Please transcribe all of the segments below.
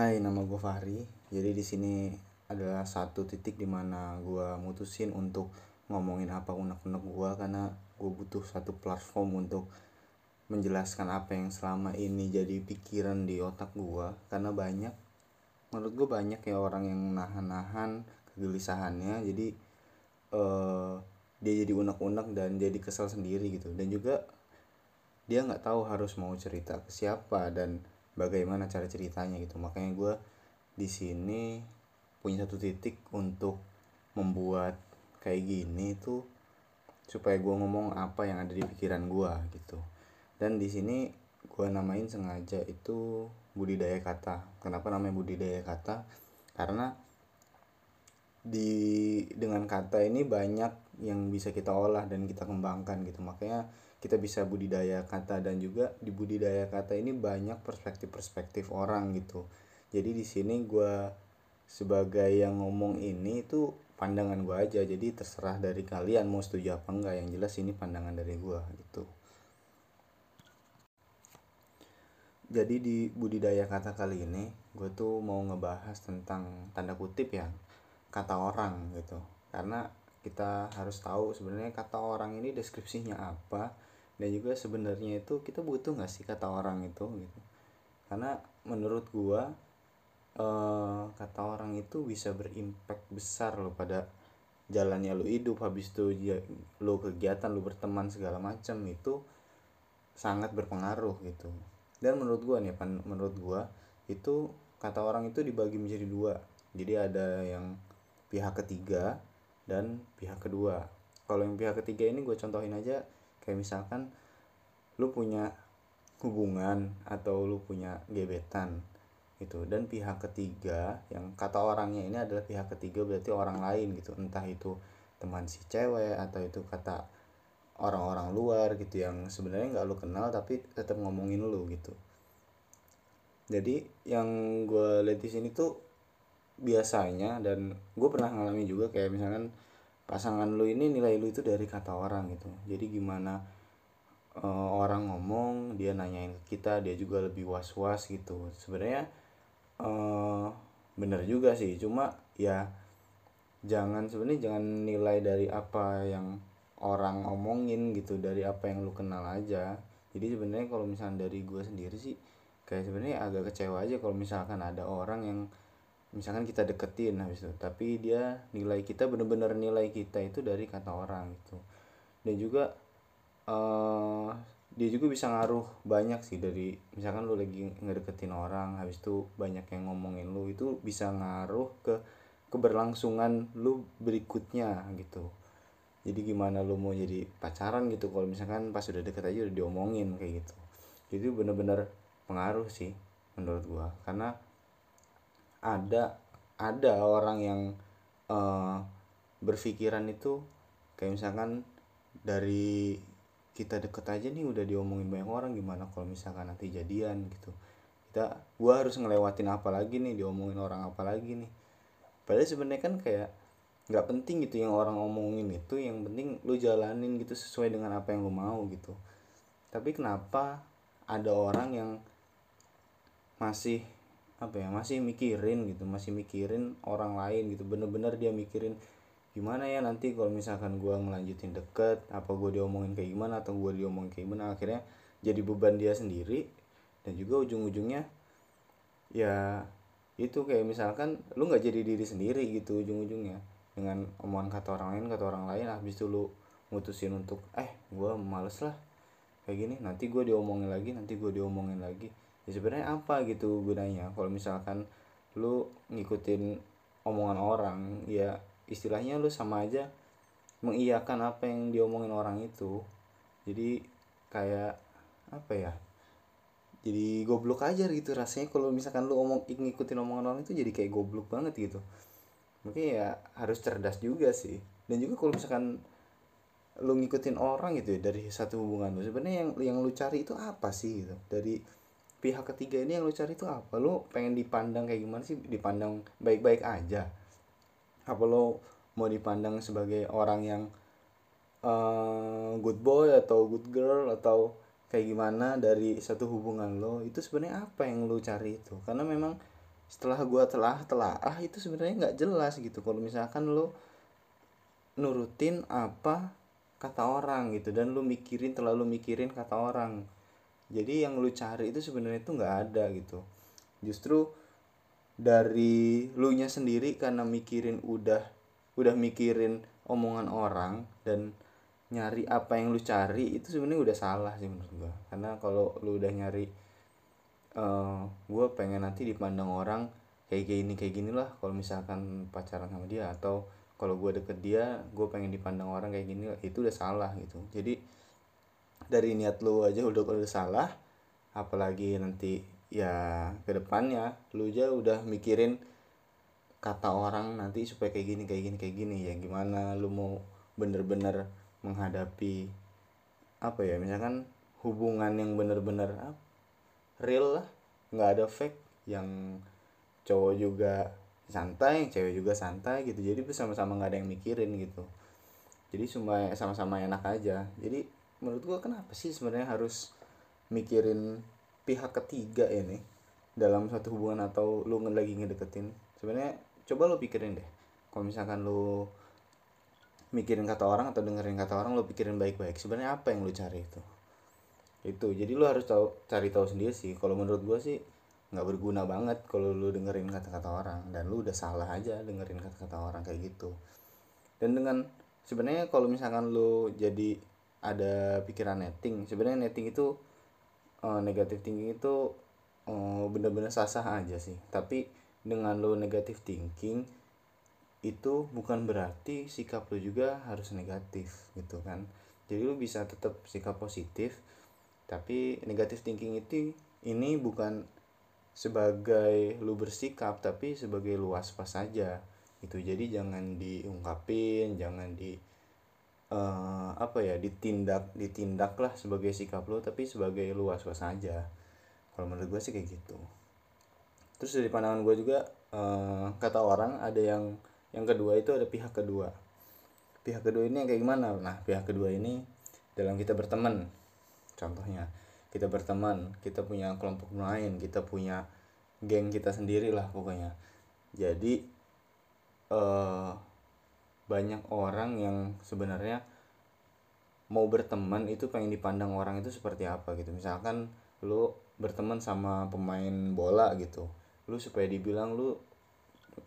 Hai, nama gue Fahri. Jadi di sini adalah satu titik di mana gue mutusin untuk ngomongin apa unek-unek gue karena gue butuh satu platform untuk menjelaskan apa yang selama ini jadi pikiran di otak gue karena banyak menurut gue banyak ya orang yang nahan-nahan kegelisahannya. Jadi uh, dia jadi unek-unek dan jadi kesel sendiri gitu. Dan juga dia nggak tahu harus mau cerita ke siapa dan bagaimana cara ceritanya gitu. Makanya gue di sini punya satu titik untuk membuat kayak gini tuh supaya gue ngomong apa yang ada di pikiran gue gitu. Dan di sini gue namain sengaja itu budidaya kata. Kenapa namanya budidaya kata? Karena di dengan kata ini banyak yang bisa kita olah dan kita kembangkan gitu. Makanya kita bisa budidaya kata dan juga di budidaya kata ini banyak perspektif-perspektif orang gitu. Jadi di sini gue sebagai yang ngomong ini itu pandangan gue aja. Jadi terserah dari kalian mau setuju apa enggak. Yang jelas ini pandangan dari gue gitu. Jadi di budidaya kata kali ini gue tuh mau ngebahas tentang tanda kutip ya kata orang gitu. Karena kita harus tahu sebenarnya kata orang ini deskripsinya apa dan juga sebenarnya itu kita butuh nggak sih kata orang itu gitu? Karena menurut gua eh, kata orang itu bisa berimpact besar loh pada jalannya lu hidup habis itu lu kegiatan lu berteman segala macam itu sangat berpengaruh gitu. Dan menurut gua nih pan menurut gua itu kata orang itu dibagi menjadi dua. Jadi ada yang pihak ketiga dan pihak kedua. Kalau yang pihak ketiga ini gue contohin aja kayak misalkan lu punya hubungan atau lu punya gebetan gitu. Dan pihak ketiga yang kata orangnya ini adalah pihak ketiga berarti orang lain gitu. Entah itu teman si cewek atau itu kata orang-orang luar gitu yang sebenarnya nggak lu kenal tapi tetap ngomongin lu gitu. Jadi yang gue lihat di sini tuh biasanya dan gue pernah ngalamin juga kayak misalkan pasangan lu ini nilai lu itu dari kata orang gitu. Jadi gimana uh, orang ngomong dia nanyain kita dia juga lebih was was gitu. Sebenarnya uh, bener juga sih. Cuma ya jangan sebenarnya jangan nilai dari apa yang orang ngomongin gitu dari apa yang lu kenal aja. Jadi sebenarnya kalau misalnya dari gue sendiri sih kayak sebenarnya agak kecewa aja kalau misalkan ada orang yang misalkan kita deketin habis itu tapi dia nilai kita bener-bener nilai kita itu dari kata orang gitu. Dan juga uh, dia juga bisa ngaruh banyak sih dari misalkan lu lagi ngedeketin orang habis itu banyak yang ngomongin lu itu bisa ngaruh ke keberlangsungan lu berikutnya gitu. Jadi gimana lu mau jadi pacaran gitu kalau misalkan pas udah deket aja udah diomongin kayak gitu. Itu bener-bener pengaruh sih menurut gua. Karena ada ada orang yang uh, berpikiran itu kayak misalkan dari kita deket aja nih udah diomongin banyak orang gimana kalau misalkan nanti jadian gitu. Kita gua harus ngelewatin apa lagi nih diomongin orang apa lagi nih. Padahal sebenarnya kan kayak nggak penting gitu yang orang omongin itu yang penting lu jalanin gitu sesuai dengan apa yang lu mau gitu. Tapi kenapa ada orang yang masih apa ya masih mikirin gitu masih mikirin orang lain gitu. Bener-bener dia mikirin gimana ya nanti kalau misalkan gue ngelanjutin deket apa gue diomongin kayak gimana atau gue diomongin kayak gimana? Akhirnya jadi beban dia sendiri dan juga ujung-ujungnya ya itu kayak misalkan lu nggak jadi diri sendiri gitu ujung-ujungnya. Dengan omongan kata orang lain kata orang lain habis itu lu mutusin untuk eh gue males lah kayak gini. Nanti gue diomongin lagi nanti gue diomongin lagi ya sebenarnya apa gitu gunanya? Kalau misalkan lu ngikutin omongan orang ya istilahnya lu sama aja mengiyakan apa yang diomongin orang itu. Jadi kayak apa ya jadi goblok aja gitu rasanya kalau misalkan lu omong ngikutin omongan orang itu jadi kayak goblok banget gitu. Mungkin ya harus cerdas juga sih. Dan juga kalau misalkan lu ngikutin orang gitu ya dari satu hubungan lu sebenarnya yang yang lu cari itu apa sih gitu? Dari pihak ketiga ini yang lu cari itu apa? Lu pengen dipandang kayak gimana sih? Dipandang baik-baik aja. Apa lo mau dipandang sebagai orang yang uh, good boy atau good girl atau kayak gimana dari satu hubungan lo? Itu sebenarnya apa yang lu cari itu? Karena memang setelah gue telah telah ah itu sebenarnya nggak jelas gitu. Kalau misalkan lo nurutin apa kata orang gitu dan lu mikirin terlalu mikirin kata orang jadi yang lu cari itu sebenarnya itu nggak ada gitu. Justru dari lu nya sendiri karena mikirin udah udah mikirin omongan orang dan nyari apa yang lu cari itu sebenarnya udah salah sih menurut gua. Karena kalau lu udah nyari uh, gua pengen nanti dipandang orang kayak gini kayak gini lah kalau misalkan pacaran sama dia atau kalau gue deket dia gue pengen dipandang orang kayak gini itu udah salah gitu. Jadi dari niat lu aja udah udah salah apalagi nanti ya ke depannya lu aja udah mikirin kata orang nanti supaya kayak gini kayak gini kayak gini. Ya gimana lu mau bener-bener menghadapi apa ya misalkan hubungan yang bener-bener real lah. Nggak ada fake yang cowok juga santai cewek juga santai gitu. Jadi bersama-sama nggak ada yang mikirin gitu. Jadi cuma sama-sama enak aja. Jadi menurut gua kenapa sih sebenarnya harus mikirin pihak ketiga ini dalam satu hubungan atau lu lagi ngedeketin? Sebenarnya coba lu pikirin deh. Kalau misalkan lu mikirin kata orang atau dengerin kata orang lo pikirin baik-baik sebenarnya apa yang lo cari itu? Itu. Jadi lo harus tahu cari tahu sendiri sih. Kalau menurut gue sih nggak berguna banget kalau lo dengerin kata-kata orang. Dan lo udah salah aja dengerin kata-kata orang kayak gitu. Dan dengan sebenarnya kalau misalkan lo jadi ada pikiran netting. Sebenarnya netting itu uh, negatif thinking itu uh, bener-bener sah-sah aja sih. Tapi dengan lo negatif thinking itu bukan berarti sikap lu juga harus negatif gitu kan. Jadi lu bisa tetap sikap positif tapi negatif thinking itu ini bukan sebagai lu bersikap tapi sebagai lu waspas saja itu jadi jangan diungkapin jangan di uh, apa ya ditindak ditindak lah sebagai sikap lu tapi sebagai lu waspas saja kalau menurut gue sih kayak gitu. Terus dari pandangan gue juga uh, kata orang ada yang yang kedua itu ada pihak kedua. Pihak kedua ini yang kayak gimana? Nah pihak kedua ini dalam kita berteman contohnya. Kita berteman kita punya kelompok lain kita punya geng kita sendiri lah pokoknya. Jadi eh, banyak orang yang sebenarnya mau berteman itu pengen dipandang orang itu seperti apa gitu. Misalkan lu berteman sama pemain bola gitu lu supaya dibilang lu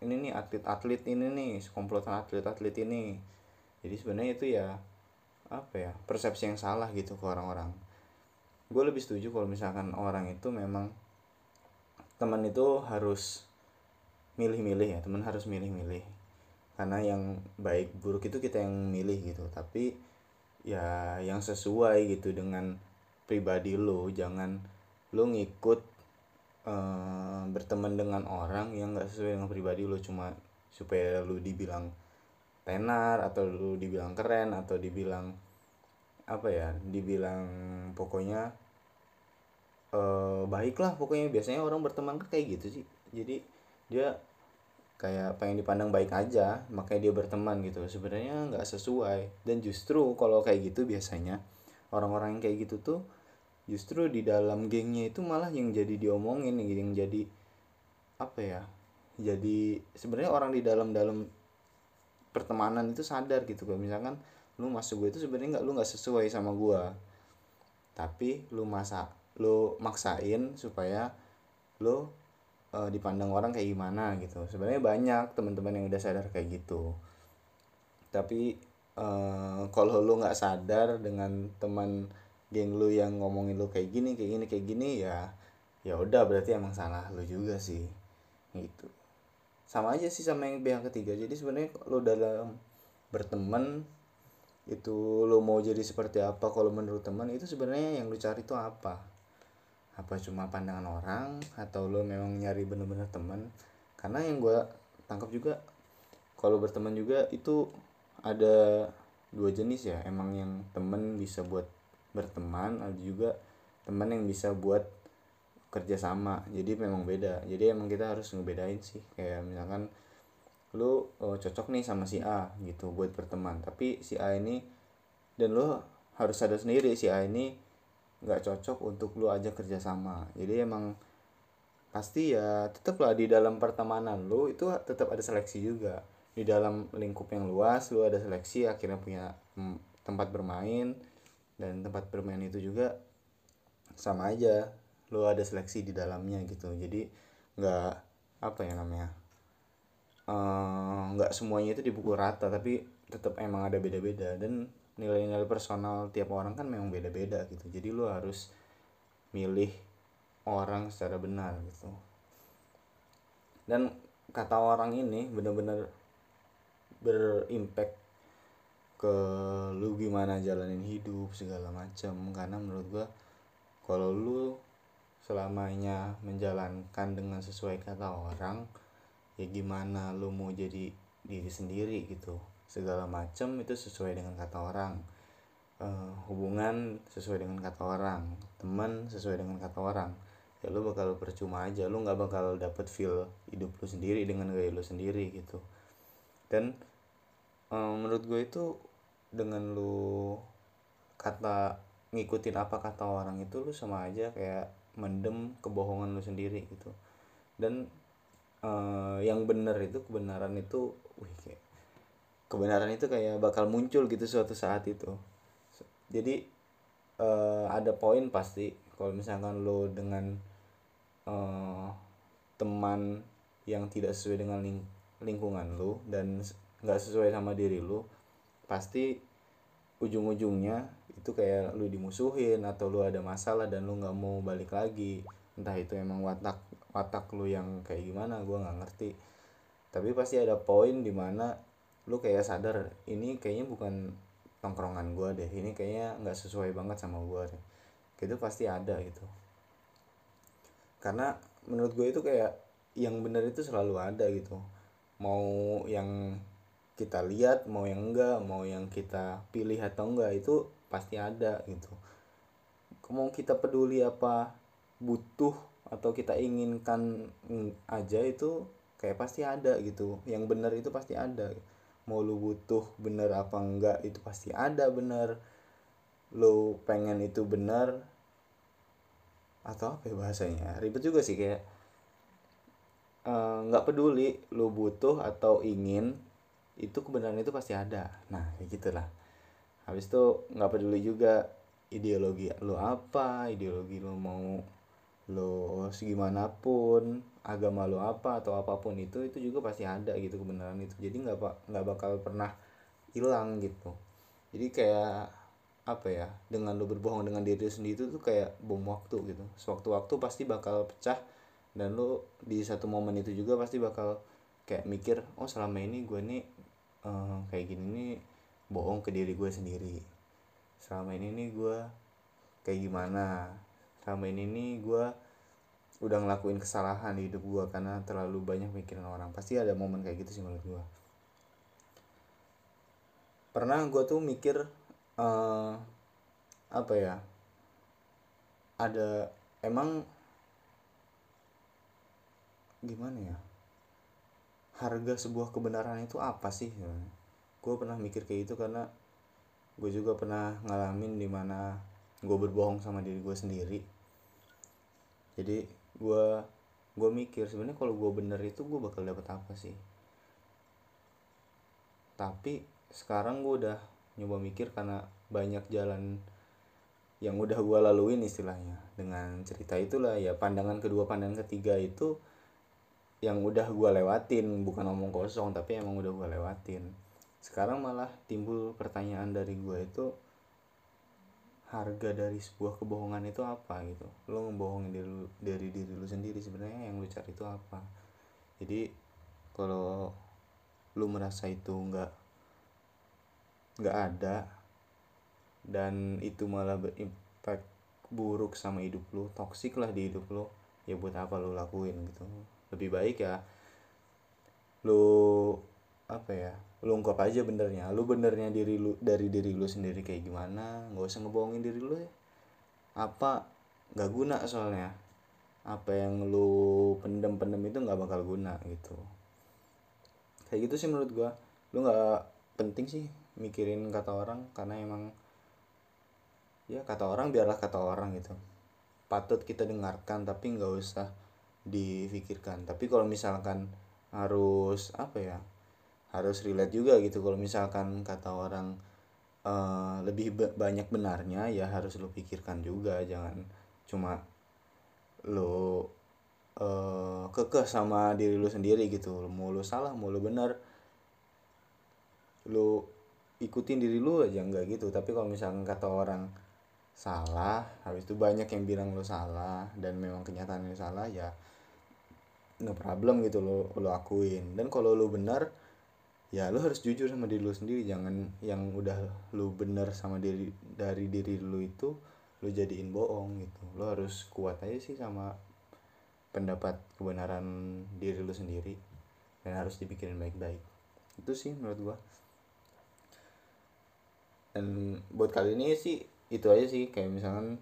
ini nih atlet-atlet ini nih komplotan atlet-atlet ini. Jadi sebenarnya itu ya apa ya persepsi yang salah gitu ke orang-orang. Gue lebih setuju kalau misalkan orang itu memang teman itu harus milih-milih ya teman harus milih-milih karena yang baik buruk itu kita yang milih gitu. Tapi ya yang sesuai gitu dengan pribadi lo. Jangan lo ngikut uh, berteman dengan orang yang gak sesuai dengan pribadi lo. Cuma supaya lu dibilang tenar atau lu dibilang keren atau dibilang apa ya dibilang pokoknya uh, baik lah pokoknya. Biasanya orang berteman kayak gitu sih. Jadi dia kayak pengen dipandang baik aja makanya dia berteman gitu. Sebenarnya nggak sesuai. Dan justru kalau kayak gitu biasanya orang-orang yang kayak gitu tuh justru di dalam gengnya itu malah yang jadi diomongin yang jadi apa ya jadi sebenarnya orang di dalam dalam pertemanan itu sadar gitu. Kalau misalkan lu masuk gue itu sebenarnya nggak lu nggak sesuai sama gue tapi lu masa lu maksain supaya lu uh, dipandang orang kayak gimana gitu. Sebenarnya banyak teman-teman yang udah sadar kayak gitu. Tapi uh, kalau lu nggak sadar dengan teman geng lu yang ngomongin lu kayak gini kayak gini kayak gini ya ya udah berarti emang salah lu juga sih. Gitu. Sama aja sih sama yang pihak ketiga. Jadi sebenarnya lu dalam berteman itu lu mau jadi seperti apa kalau menurut teman itu sebenarnya yang lu cari itu apa apa cuma pandangan orang atau lu memang nyari bener-bener teman karena yang gue tangkap juga kalau berteman juga itu ada dua jenis ya. Emang yang temen bisa buat berteman ada juga teman yang bisa buat kerjasama. Jadi memang beda. Jadi emang kita harus ngebedain sih. Kayak misalkan lu oh, cocok nih sama si A gitu buat berteman. Tapi si A ini dan lu harus sadar sendiri si A ini nggak cocok untuk lu aja kerjasama. Jadi emang pasti ya tetap lah di dalam pertemanan lu itu tetap ada seleksi juga. Di dalam lingkup yang luas lu ada seleksi akhirnya punya mm, tempat bermain. Dan tempat bermain itu juga sama aja lu ada seleksi di dalamnya gitu. Jadi nggak apa ya namanya eh, nggak semuanya itu dipukul rata tapi tetap emang ada beda-beda. Dan nilai-nilai personal tiap orang kan memang beda-beda gitu. Jadi lu harus milih orang secara benar gitu. Dan kata orang ini benar-benar berimpact ke lu gimana jalanin hidup segala macam. Karena menurut gua kalau lu selamanya menjalankan dengan sesuai kata orang ya gimana lu mau jadi diri sendiri gitu segala macam itu sesuai dengan kata orang. Uh, hubungan sesuai dengan kata orang teman sesuai dengan kata orang. Ya lu bakal percuma aja lu nggak bakal dapet feel hidup lu sendiri dengan gaya lu sendiri gitu. Dan um, menurut gue itu dengan lu kata ngikutin apa kata orang itu lu sama aja kayak mendem kebohongan lu sendiri gitu. Dan uh, yang benar itu kebenaran itu wih kayak kebenaran itu kayak bakal muncul gitu suatu saat itu. Jadi uh, ada poin pasti kalau misalkan lo dengan uh, teman yang tidak sesuai dengan ling lingkungan lo dan nggak sesuai sama diri lo pasti ujung-ujungnya itu kayak lu dimusuhin atau lu ada masalah dan lu nggak mau balik lagi. Entah itu emang watak watak lu yang kayak gimana gue nggak ngerti. Tapi pasti ada poin di mana lu kayak sadar ini kayaknya bukan tongkrongan gue deh ini kayaknya nggak sesuai banget sama gue deh. Gitu pasti ada gitu. Karena menurut gue itu kayak yang benar itu selalu ada gitu. Mau yang kita lihat mau yang enggak mau yang kita pilih atau enggak itu pasti ada gitu. Mau kita peduli apa butuh atau kita inginkan aja itu kayak pasti ada gitu. Yang benar itu pasti ada mau lu butuh bener apa enggak itu pasti ada bener. Lu pengen itu bener atau apa ya bahasanya? Ribet juga sih kayak eh, nggak uh, peduli lu butuh atau ingin itu kebenaran itu pasti ada. Nah kayak gitulah. Habis itu nggak peduli juga ideologi lu apa ideologi lu mau lo segimanapun agama lo apa atau apa pun itu itu juga pasti ada gitu kebenaran itu. Jadi nggak pak nggak bakal pernah hilang gitu. Jadi kayak apa ya dengan lo berbohong dengan diri sendiri itu tuh kayak bom waktu gitu. Sewaktu-waktu pasti bakal pecah dan lo di satu momen itu juga pasti bakal kayak mikir oh selama ini gue nih uh, kayak gini nih bohong ke diri gue sendiri. Selama ini nih gue kayak gimana selama ini nih gue udah ngelakuin kesalahan di hidup gue karena terlalu banyak mikirin orang. Pasti ada momen kayak gitu sih menurut gue pernah gue tuh mikir uh, apa ya ada emang gimana ya harga sebuah kebenaran itu apa sih? Gue pernah mikir kayak itu karena gue juga pernah ngalamin di mana gue berbohong sama diri gue sendiri. Jadi gue gue mikir sebenarnya kalau gue bener itu gue bakal dapet apa sih? Tapi sekarang gue udah nyoba mikir karena banyak jalan yang udah gue laluin istilahnya. Dengan cerita itulah ya pandangan kedua pandangan ketiga itu yang udah gue lewatin. Bukan omong kosong tapi emang udah gue lewatin. Sekarang malah timbul pertanyaan dari gue itu harga dari sebuah kebohongan itu apa gitu. Lo ngebohongin diri dari diri lu sendiri sebenarnya yang lu cari itu apa. Jadi kalau lu merasa itu nggak nggak ada dan itu malah berimpact buruk sama hidup lu toksik lah di hidup lu ya buat apa lu lakuin gitu. Lebih baik ya lu apa ya? Lu ungkap aja benernya. Lu benernya diri lu dari diri lu sendiri kayak gimana? Nggak usah ngebohongin diri lu ya. Apa? Nggak guna soalnya. Apa yang lu pendem-pendem itu nggak bakal guna gitu. Kayak gitu sih menurut gua. Lu nggak penting sih mikirin kata orang karena emang ya kata orang biarlah kata orang gitu. Patut kita dengarkan tapi nggak usah difikirkan. Tapi kalau misalkan harus apa ya harus relate juga gitu. Kalau misalkan kata orang uh, lebih banyak benarnya ya harus lo pikirkan juga. Jangan cuma lo uh, kekeh sama diri lo sendiri gitu. Mau lo salah mau lo benar lo ikutin diri lo aja. Enggak gitu. Tapi kalau misalkan kata orang salah habis itu banyak yang bilang lo salah dan memang kenyataannya salah ya no problem gitu lo lo akuin. Dan kalau lo benar ya lo harus jujur sama diri lo sendiri. Jangan yang udah lo benar sama diri dari diri lo itu lo jadiin bohong gitu. Lo harus kuat aja sih sama pendapat kebenaran diri lo sendiri. Dan harus dipikirin baik-baik. Itu sih menurut gua. Dan buat kali ini sih itu aja sih. Kayak misalkan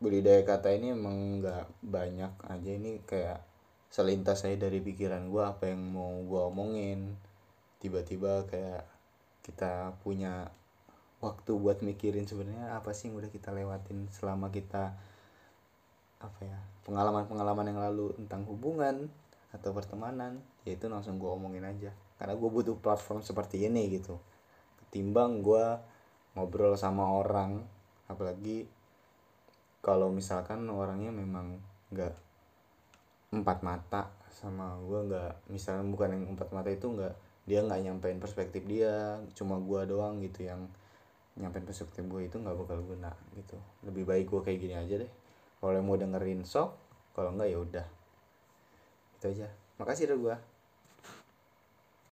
budidaya kata ini emang nggak banyak aja. Ini kayak selintas saya dari pikiran gue apa yang mau gue omongin tiba-tiba kayak kita punya waktu buat mikirin sebenarnya apa sih yang udah kita lewatin selama kita apa ya pengalaman-pengalaman yang lalu tentang hubungan atau pertemanan ya itu langsung gue omongin aja. Karena gue butuh platform seperti ini gitu. Ketimbang gue ngobrol sama orang apalagi kalau misalkan orangnya memang nggak empat mata sama gue nggak misalnya bukan yang empat mata itu nggak dia nggak nyampein perspektif dia cuma gue doang gitu yang nyampein perspektif gue itu nggak bakal guna gitu. Lebih baik gue kayak gini aja deh. Kalau mau dengerin sok kalau nggak ya udah. Itu aja. Makasih deh gue